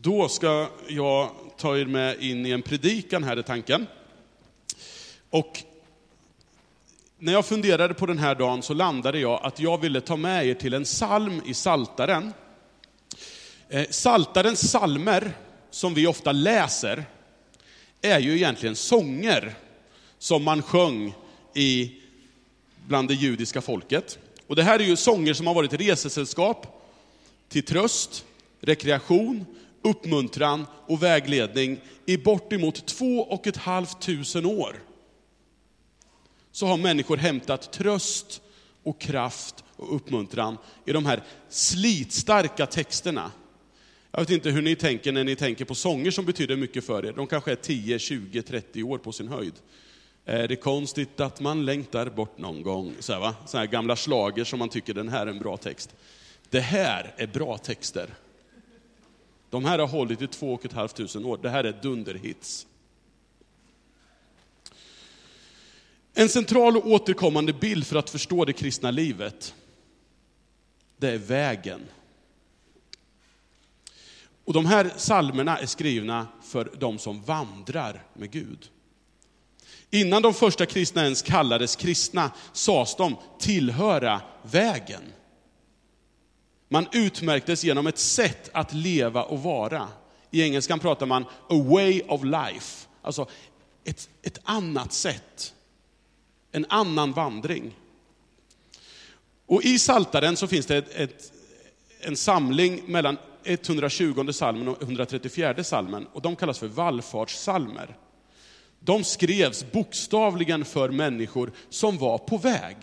Då ska jag ta er med in i en predikan här i tanken. Och när jag funderade på den här dagen så landade jag att jag ville ta med er till en psalm i Saltaren. Eh, Saltarens salmer, som vi ofta läser, är ju egentligen sånger som man sjöng i, bland det judiska folket. Och det här är ju sånger som har varit resesällskap till tröst, rekreation, uppmuntran och vägledning i bortemot två och ett halvt tusen år. Så har människor hämtat tröst och kraft och uppmuntran i de här slitstarka texterna. Jag vet inte hur ni tänker när ni tänker på sånger som betyder mycket för er. De kanske är 10, 20, 30 år på sin höjd. Är det konstigt att man längtar bort någon gång? Så här, va? Så här gamla slager som man tycker den här är en bra text. Det här är bra texter. De här har hållit i två och ett halvt tusen år. Det här är dunderhits. En central och återkommande bild för att förstå det kristna livet, det är vägen. Och de här salmerna är skrivna för de som vandrar med Gud. Innan de första kristna ens kallades kristna sades de tillhöra vägen. Man utmärktes genom ett sätt att leva och vara. I engelskan pratar man a way of life, alltså ett, ett annat sätt. En annan vandring. Och i Saltaren så finns det ett, ett, en samling mellan 120 salmen och 134 salmen och de kallas för vallfartssalmer. De skrevs bokstavligen för människor som var på väg.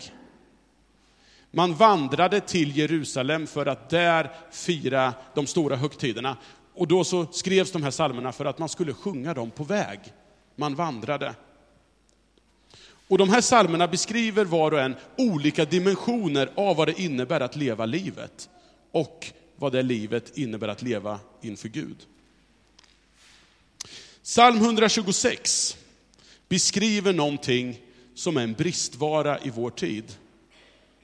Man vandrade till Jerusalem för att där fira de stora högtiderna. Och då så skrevs de här psalmerna för att man skulle sjunga dem på väg. Man vandrade. Och de här psalmerna beskriver var och en olika dimensioner av vad det innebär att leva livet. Och vad det livet innebär att leva inför Gud. Psalm 126 beskriver någonting som är en bristvara i vår tid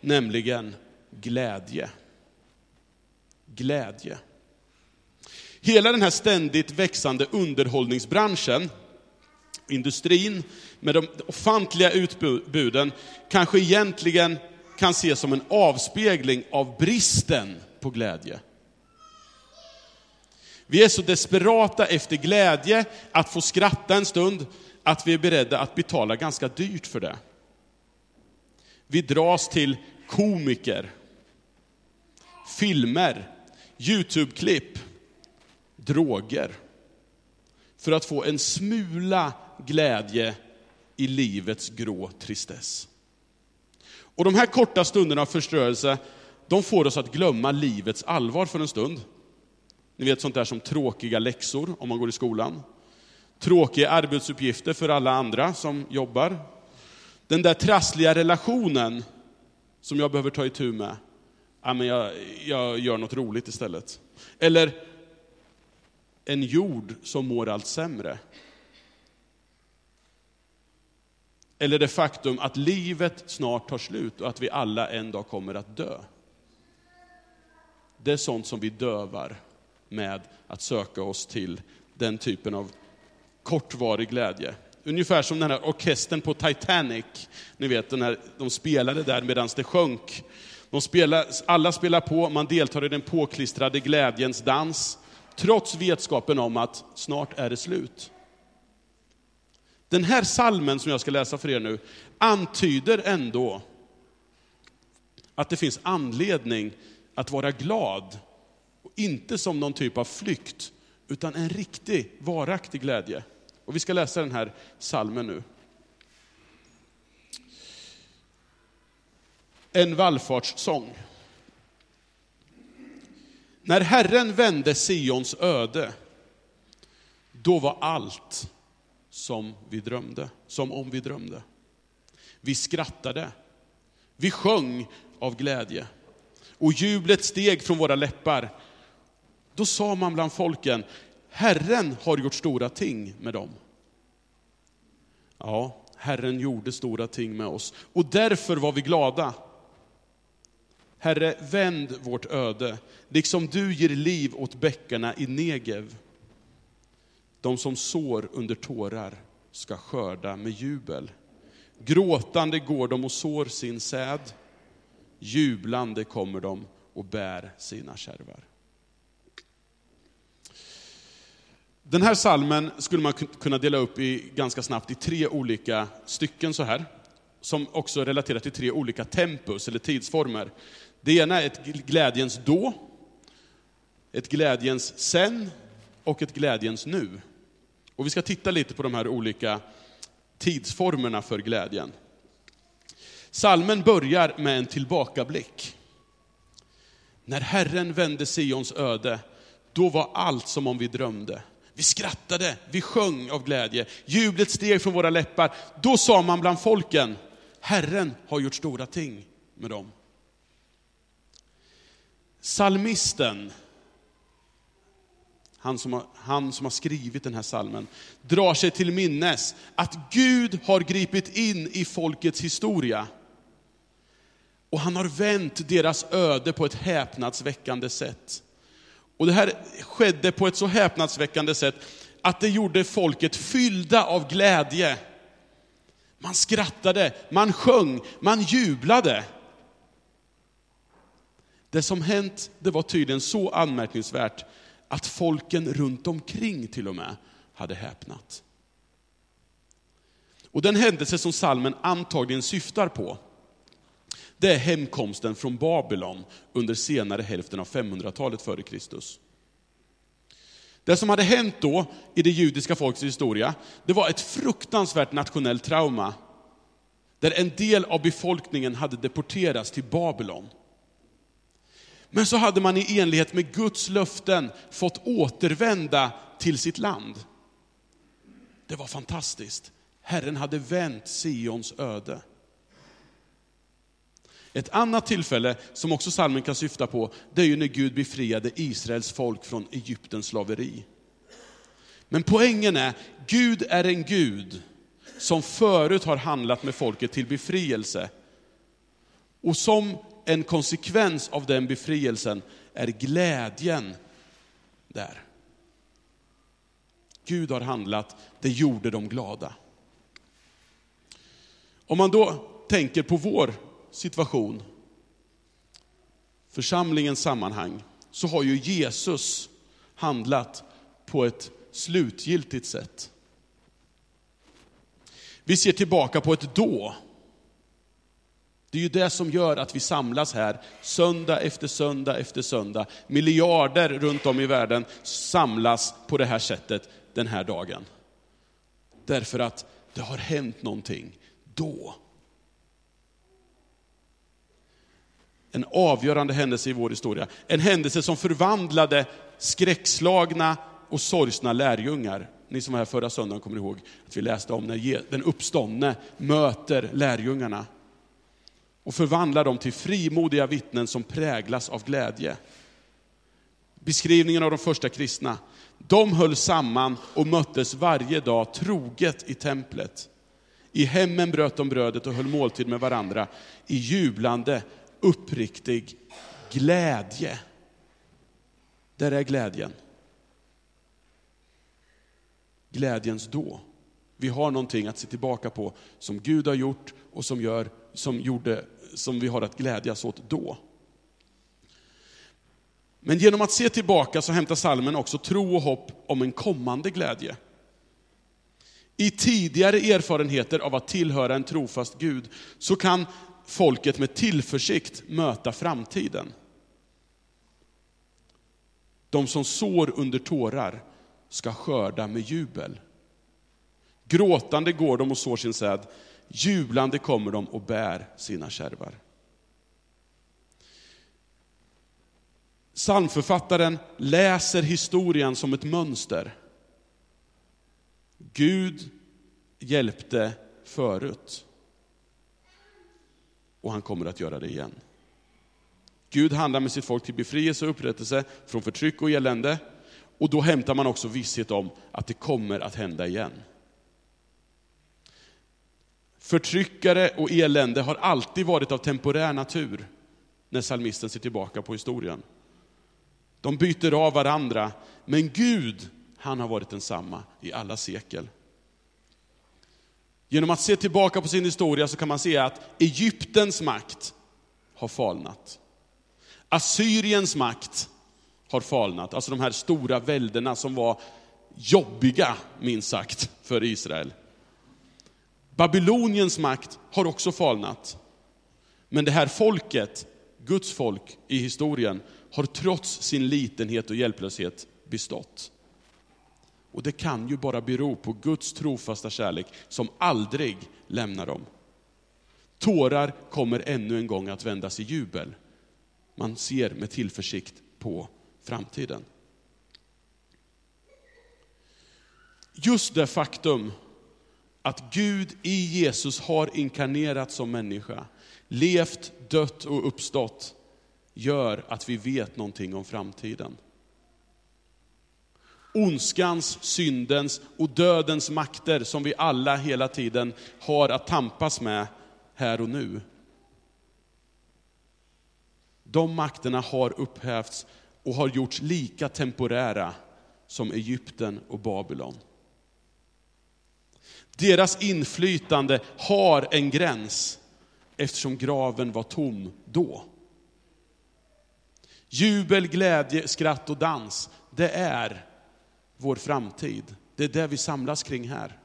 nämligen glädje. Glädje. Hela den här ständigt växande underhållningsbranschen, industrin med de ofantliga utbuden, kanske egentligen kan ses som en avspegling av bristen på glädje. Vi är så desperata efter glädje, att få skratta en stund, att vi är beredda att betala ganska dyrt för det. Vi dras till komiker, filmer, YouTube-klipp, droger. För att få en smula glädje i livets grå tristess. Och de här korta stunderna av förstörelse, de får oss att glömma livets allvar för en stund. Ni vet sånt där som tråkiga läxor om man går i skolan. Tråkiga arbetsuppgifter för alla andra som jobbar. Den där trassliga relationen som jag behöver ta itu med. Ja, men jag, jag gör något roligt istället. Eller en jord som mår allt sämre. Eller det faktum att livet snart tar slut och att vi alla en dag kommer att dö. Det är sånt som vi dövar med att söka oss till den typen av kortvarig glädje. Ungefär som den här orkestern på Titanic. Ni vet, den här, de spelade där medan det sjönk. De spelar, alla spelar på, man deltar i den påklistrade glädjens dans, trots vetskapen om att snart är det slut. Den här salmen som jag ska läsa för er nu antyder ändå att det finns anledning att vara glad. inte som någon typ av flykt, utan en riktig, varaktig glädje. Och vi ska läsa den här salmen nu. En vallfartssång. När Herren vände Sions öde, då var allt som vi drömde, som om vi drömde. Vi skrattade, vi sjöng av glädje och jublet steg från våra läppar. Då sa man bland folken, Herren har gjort stora ting med dem. Ja, Herren gjorde stora ting med oss och därför var vi glada. Herre, vänd vårt öde, liksom du ger liv åt bäckarna i Negev. De som sår under tårar ska skörda med jubel. Gråtande går de och sår sin säd. Jublande kommer de och bär sina kärvar. Den här salmen skulle man kunna dela upp i, ganska snabbt i tre olika stycken så här, som också relaterar till tre olika tempus eller tidsformer. Det ena är ett glädjens då, ett glädjens sen och ett glädjens nu. Och vi ska titta lite på de här olika tidsformerna för glädjen. Salmen börjar med en tillbakablick. När Herren vände Sions öde, då var allt som om vi drömde. Vi skrattade, vi sjöng av glädje, jublet steg från våra läppar. Då sa man bland folken, Herren har gjort stora ting med dem. Salmisten, han som, har, han som har skrivit den här salmen, drar sig till minnes att Gud har gripit in i folkets historia. Och han har vänt deras öde på ett häpnadsväckande sätt. Och det här skedde på ett så häpnadsväckande sätt att det gjorde folket fyllda av glädje. Man skrattade, man sjöng, man jublade. Det som hänt, det var tydligen så anmärkningsvärt att folken runt omkring till och med hade häpnat. Och den händelse som salmen antagligen syftar på, det är hemkomsten från Babylon under senare hälften av 500-talet före Kristus. Det som hade hänt då i det judiska folkets historia, det var ett fruktansvärt nationellt trauma. Där en del av befolkningen hade deporterats till Babylon. Men så hade man i enlighet med Guds löften fått återvända till sitt land. Det var fantastiskt. Herren hade vänt Sions öde. Ett annat tillfälle som också salmen kan syfta på, det är ju när Gud befriade Israels folk från Egyptens slaveri. Men poängen är, Gud är en Gud som förut har handlat med folket till befrielse. Och som en konsekvens av den befrielsen är glädjen där. Gud har handlat, det gjorde dem glada. Om man då tänker på vår situation, församlingens sammanhang, så har ju Jesus handlat på ett slutgiltigt sätt. Vi ser tillbaka på ett då. Det är ju det som gör att vi samlas här söndag efter söndag efter söndag. Miljarder runt om i världen samlas på det här sättet den här dagen. Därför att det har hänt någonting då. En avgörande händelse i vår historia. En händelse som förvandlade skräckslagna och sorgsna lärjungar. Ni som var här förra söndagen kommer ihåg att vi läste om när den uppståndne möter lärjungarna och förvandlar dem till frimodiga vittnen som präglas av glädje. Beskrivningen av de första kristna. De höll samman och möttes varje dag troget i templet. I hemmen bröt de brödet och höll måltid med varandra i jublande, uppriktig glädje. Där är glädjen. Glädjens då. Vi har någonting att se tillbaka på som Gud har gjort och som, gör, som, gjorde, som vi har att glädjas åt då. Men genom att se tillbaka så hämtar salmen också tro och hopp om en kommande glädje. I tidigare erfarenheter av att tillhöra en trofast Gud så kan folket med tillförsikt möta framtiden. De som sår under tårar ska skörda med jubel. Gråtande går de och sår sin säd, jublande kommer de och bär sina kärvar. Psalmförfattaren läser historien som ett mönster. Gud hjälpte förut. Och han kommer att göra det igen. Gud handlar med sitt folk till befrielse och upprättelse från förtryck och elände. Och då hämtar man också visshet om att det kommer att hända igen. Förtryckare och elände har alltid varit av temporär natur när salmisten ser tillbaka på historien. De byter av varandra, men Gud, han har varit densamma i alla sekel. Genom att se tillbaka på sin historia så kan man se att Egyptens makt har falnat. Assyriens makt har falnat, alltså de här stora väldena som var jobbiga, minst sagt, för Israel. Babyloniens makt har också falnat. Men det här folket, Guds folk i historien, har trots sin litenhet och hjälplöshet bestått. Och det kan ju bara bero på Guds trofasta kärlek som aldrig lämnar dem. Tårar kommer ännu en gång att vändas i jubel. Man ser med tillförsikt på framtiden. Just det faktum att Gud i Jesus har inkarnerat som människa, levt, dött och uppstått, gör att vi vet någonting om framtiden. Ondskans, syndens och dödens makter som vi alla hela tiden har att tampas med här och nu. De makterna har upphävts och har gjorts lika temporära som Egypten och Babylon. Deras inflytande har en gräns eftersom graven var tom då. Jubel, glädje, skratt och dans, det är vår framtid. Det är det vi samlas kring här.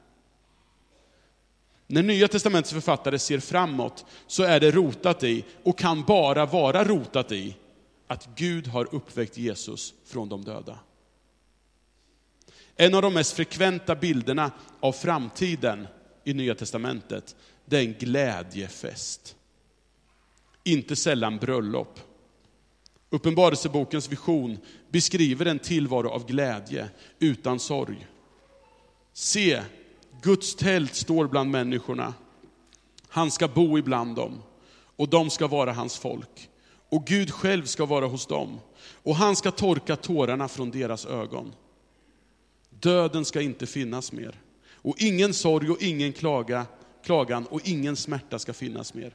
När Nya Testamentets författare ser framåt så är det rotat i, och kan bara vara rotat i, att Gud har uppväckt Jesus från de döda. En av de mest frekventa bilderna av framtiden i Nya Testamentet, det är en glädjefest. Inte sällan bröllop. Uppenbarelsebokens vision beskriver en tillvaro av glädje, utan sorg. Se, Guds tält står bland människorna. Han ska bo ibland dem, och de ska vara hans folk. Och Gud själv ska vara hos dem, och han ska torka tårarna från deras ögon. Döden ska inte finnas mer, och ingen sorg och ingen klaga, klagan och ingen smärta ska finnas mer.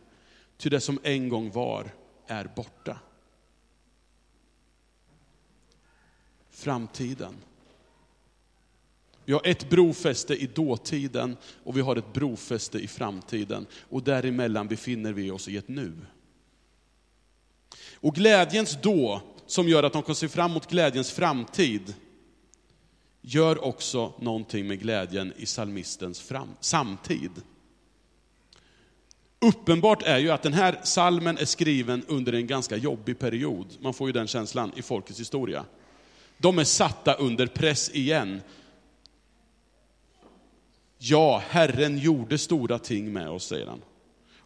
Ty det som en gång var är borta. Framtiden. Vi har ett brofäste i dåtiden och vi har ett brofäste i framtiden. Och däremellan befinner vi oss i ett nu. Och glädjens då, som gör att de kan se fram emot glädjens framtid, gör också någonting med glädjen i salmistens fram, samtid. Uppenbart är ju att den här salmen är skriven under en ganska jobbig period. Man får ju den känslan i folkets historia. De är satta under press igen. Ja, Herren gjorde stora ting med oss, säger han.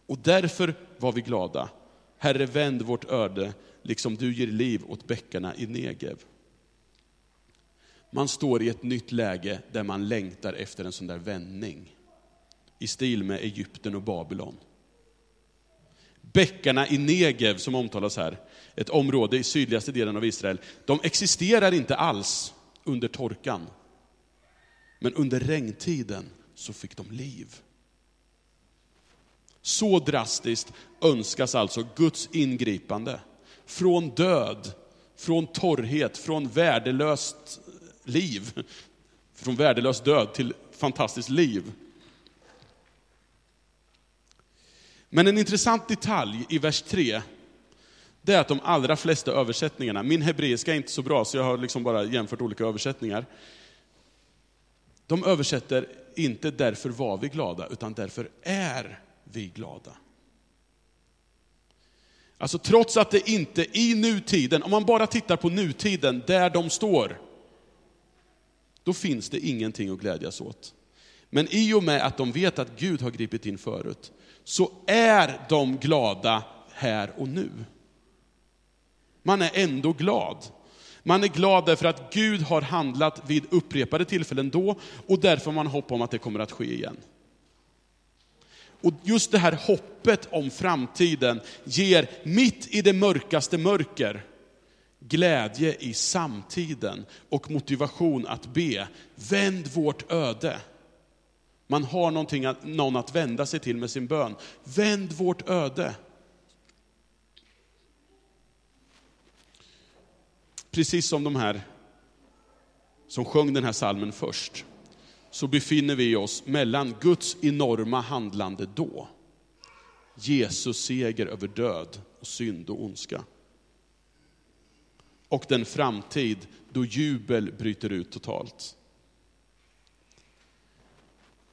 Och därför var vi glada. Herre, vänd vårt öde, liksom du ger liv åt bäckarna i Negev. Man står i ett nytt läge där man längtar efter en sån där vändning. I stil med Egypten och Babylon. Bäckarna i Negev, som omtalas här, ett område i sydligaste delen av Israel, de existerar inte alls under torkan. Men under regntiden så fick de liv. Så drastiskt önskas alltså Guds ingripande. Från död, från torrhet, från värdelöst liv. Från värdelös död till fantastiskt liv. Men en intressant detalj i vers 3, det är att de allra flesta översättningarna, min hebreiska är inte så bra så jag har liksom bara jämfört olika översättningar. De översätter inte därför var vi glada, utan därför är vi glada. Alltså trots att det inte i nutiden, om man bara tittar på nutiden, där de står, då finns det ingenting att glädjas åt. Men i och med att de vet att Gud har gripit in förut, så är de glada här och nu. Man är ändå glad. Man är glad därför att Gud har handlat vid upprepade tillfällen då, och därför har man hopp om att det kommer att ske igen. Och just det här hoppet om framtiden ger, mitt i det mörkaste mörker, glädje i samtiden och motivation att be, vänd vårt öde. Man har någon att vända sig till med sin bön. Vänd vårt öde. Precis som de här som sjöng den här salmen först, så befinner vi oss mellan Guds enorma handlande då, Jesus seger över död och synd och ondska, och den framtid då jubel bryter ut totalt.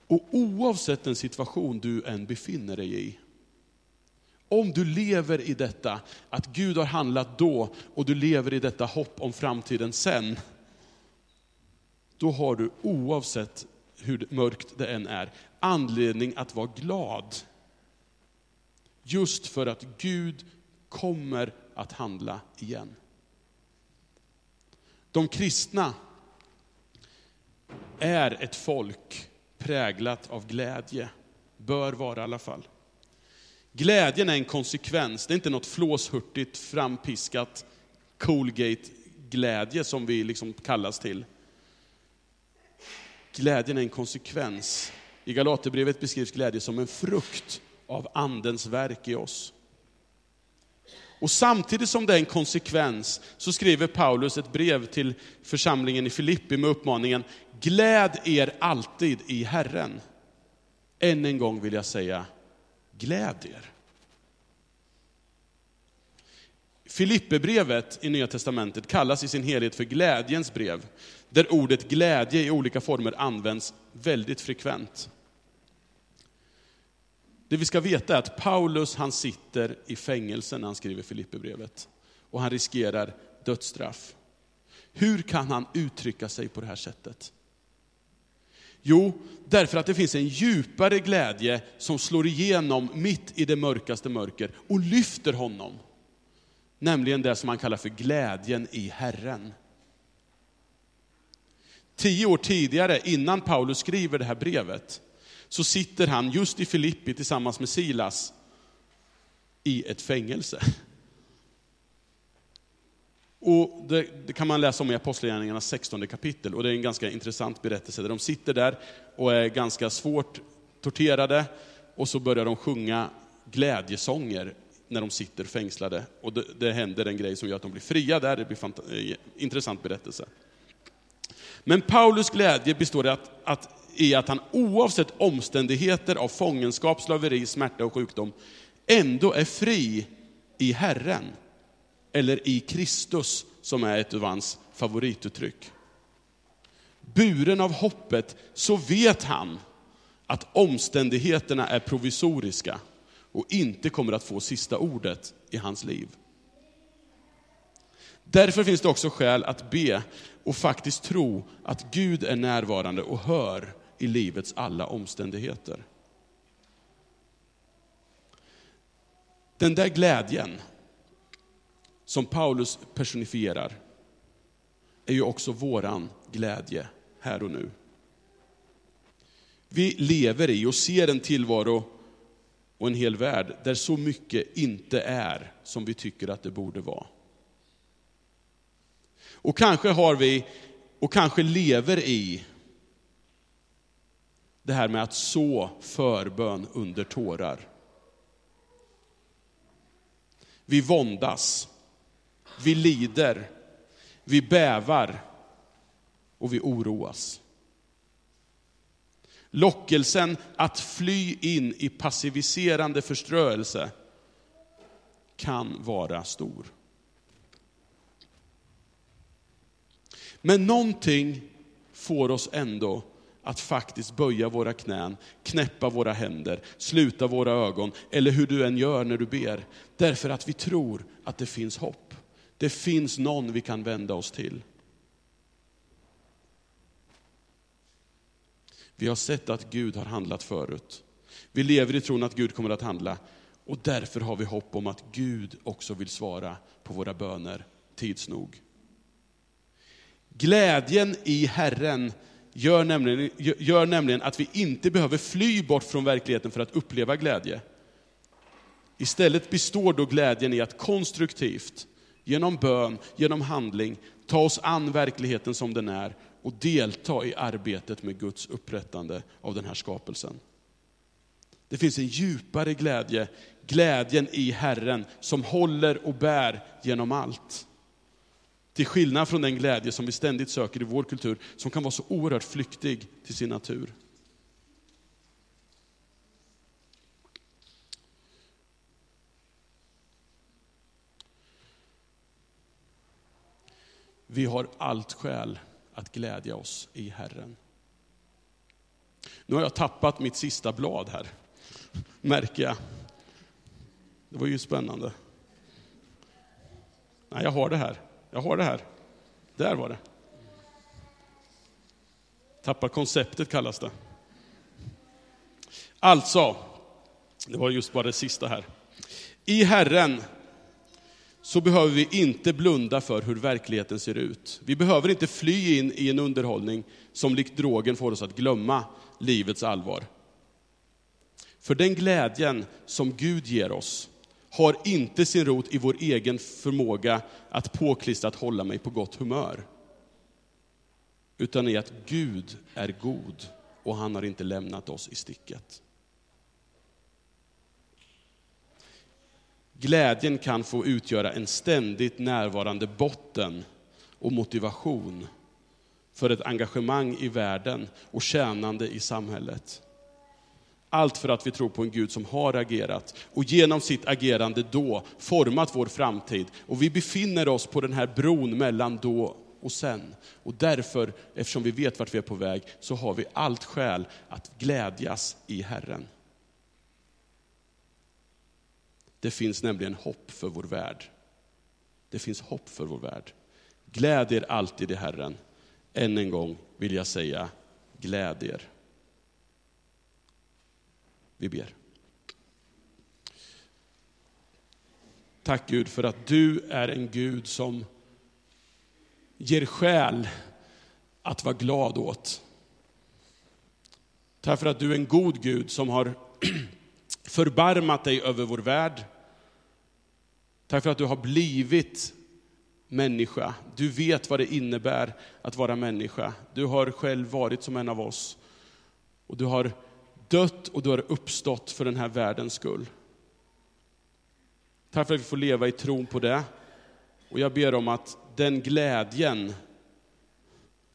Och oavsett den situation du än befinner dig i, om du lever i detta, att Gud har handlat då och du lever i detta hopp om framtiden sen, då har du oavsett hur mörkt det än är, anledning att vara glad. Just för att Gud kommer att handla igen. De kristna är ett folk präglat av glädje, bör vara i alla fall. Glädjen är en konsekvens, det är inte något flåshurtigt, frampiskat Colgate-glädje som vi liksom kallas till. Glädjen är en konsekvens. I Galaterbrevet beskrivs glädje som en frukt av Andens verk i oss. Och samtidigt som det är en konsekvens så skriver Paulus ett brev till församlingen i Filippi med uppmaningen, gläd er alltid i Herren. Än en gång vill jag säga, gläd er. Filipperbrevet i Nya Testamentet kallas i sin helhet för glädjens brev, där ordet glädje i olika former används väldigt frekvent. Det vi ska veta är att Paulus han sitter i fängelse när han skriver Filipperbrevet. Och han riskerar dödsstraff. Hur kan han uttrycka sig på det här sättet? Jo, därför att det finns en djupare glädje som slår igenom mitt i det mörkaste mörker och lyfter honom. Nämligen det som man kallar för glädjen i Herren. Tio år tidigare, innan Paulus skriver det här brevet, så sitter han just i Filippi tillsammans med Silas i ett fängelse. Och det, det, kan man läsa om i Apostlagärningarnas 16 kapitel och det är en ganska intressant berättelse där de sitter där och är ganska svårt torterade och så börjar de sjunga glädjesånger när de sitter fängslade. Och det, det händer en grej som gör att de blir fria där, det blir en eh, intressant berättelse. Men Paulus glädje består i att, att, i att han oavsett omständigheter av fångenskap, slaveri, smärta och sjukdom, ändå är fri i Herren. Eller i Kristus, som är ett av hans favorituttryck. Buren av hoppet så vet han att omständigheterna är provisoriska och inte kommer att få sista ordet i hans liv. Därför finns det också skäl att be och faktiskt tro att Gud är närvarande och hör i livets alla omständigheter. Den där glädjen som Paulus personifierar är ju också våran glädje här och nu. Vi lever i och ser en tillvaro och en hel värld där så mycket inte är som vi tycker att det borde vara. Och kanske har vi, och kanske lever i, det här med att så förbön under tårar. Vi våndas, vi lider, vi bävar och vi oroas. Lockelsen att fly in i passiviserande förströelse kan vara stor. Men någonting får oss ändå att faktiskt böja våra knän, knäppa våra händer, sluta våra ögon, eller hur du än gör när du ber. Därför att vi tror att det finns hopp. Det finns någon vi kan vända oss till. Vi har sett att Gud har handlat förut. Vi lever i tron att Gud kommer att handla. Och därför har vi hopp om att Gud också vill svara på våra böner tids nog. Glädjen i Herren gör nämligen, gör nämligen att vi inte behöver fly bort från verkligheten för att uppleva glädje. Istället består då glädjen i att konstruktivt, genom bön, genom handling, ta oss an verkligheten som den är och delta i arbetet med Guds upprättande av den här skapelsen. Det finns en djupare glädje, glädjen i Herren, som håller och bär genom allt. Till skillnad från den glädje som vi ständigt söker i vår kultur, som kan vara så oerhört flyktig till sin natur. Vi har allt skäl att glädja oss i Herren. Nu har jag tappat mitt sista blad här, märker jag. Det var ju spännande. Nej, jag har det här. Jag har det här. Där var det. Tappa konceptet kallas det. Alltså, det var just bara det sista här. I Herren så behöver vi inte blunda för hur verkligheten ser ut. Vi behöver inte fly in i en underhållning som likt drogen får oss att glömma livets allvar. För den glädjen som Gud ger oss har inte sin rot i vår egen förmåga att påklistrat hålla mig på gott humör. Utan i att Gud är god och han har inte lämnat oss i sticket. Glädjen kan få utgöra en ständigt närvarande botten och motivation för ett engagemang i världen och tjänande i samhället. Allt för att vi tror på en Gud som har agerat och genom sitt agerande då format vår framtid. Och vi befinner oss på den här bron mellan då och sen. Och därför, eftersom vi vet vart vi är på väg, så har vi allt skäl att glädjas i Herren. Det finns nämligen hopp för vår värld. Det finns hopp för vår värld. Gläd er alltid i Herren. Än en gång vill jag säga, gläd er. Vi ber. Tack Gud för att du är en Gud som ger skäl att vara glad åt. Tack för att du är en god Gud som har förbarmat dig över vår värld. Tack för att du har blivit människa. Du vet vad det innebär att vara människa. Du har själv varit som en av oss. Och du har dött och du har uppstått för den här världens skull. Tack för att vi får leva i tron på det. Och jag ber om att den glädjen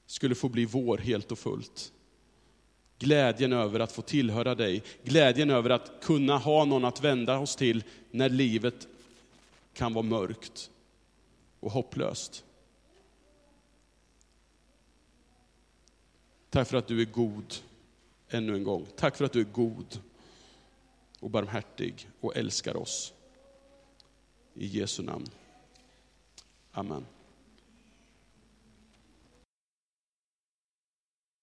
skulle få bli vår helt och fullt. Glädjen över att få tillhöra dig, glädjen över att kunna ha någon att vända oss till när livet kan vara mörkt och hopplöst. Tack för att du är god ännu en gång. Tack för att du är god och barmhärtig och älskar oss. I Jesu namn. Amen.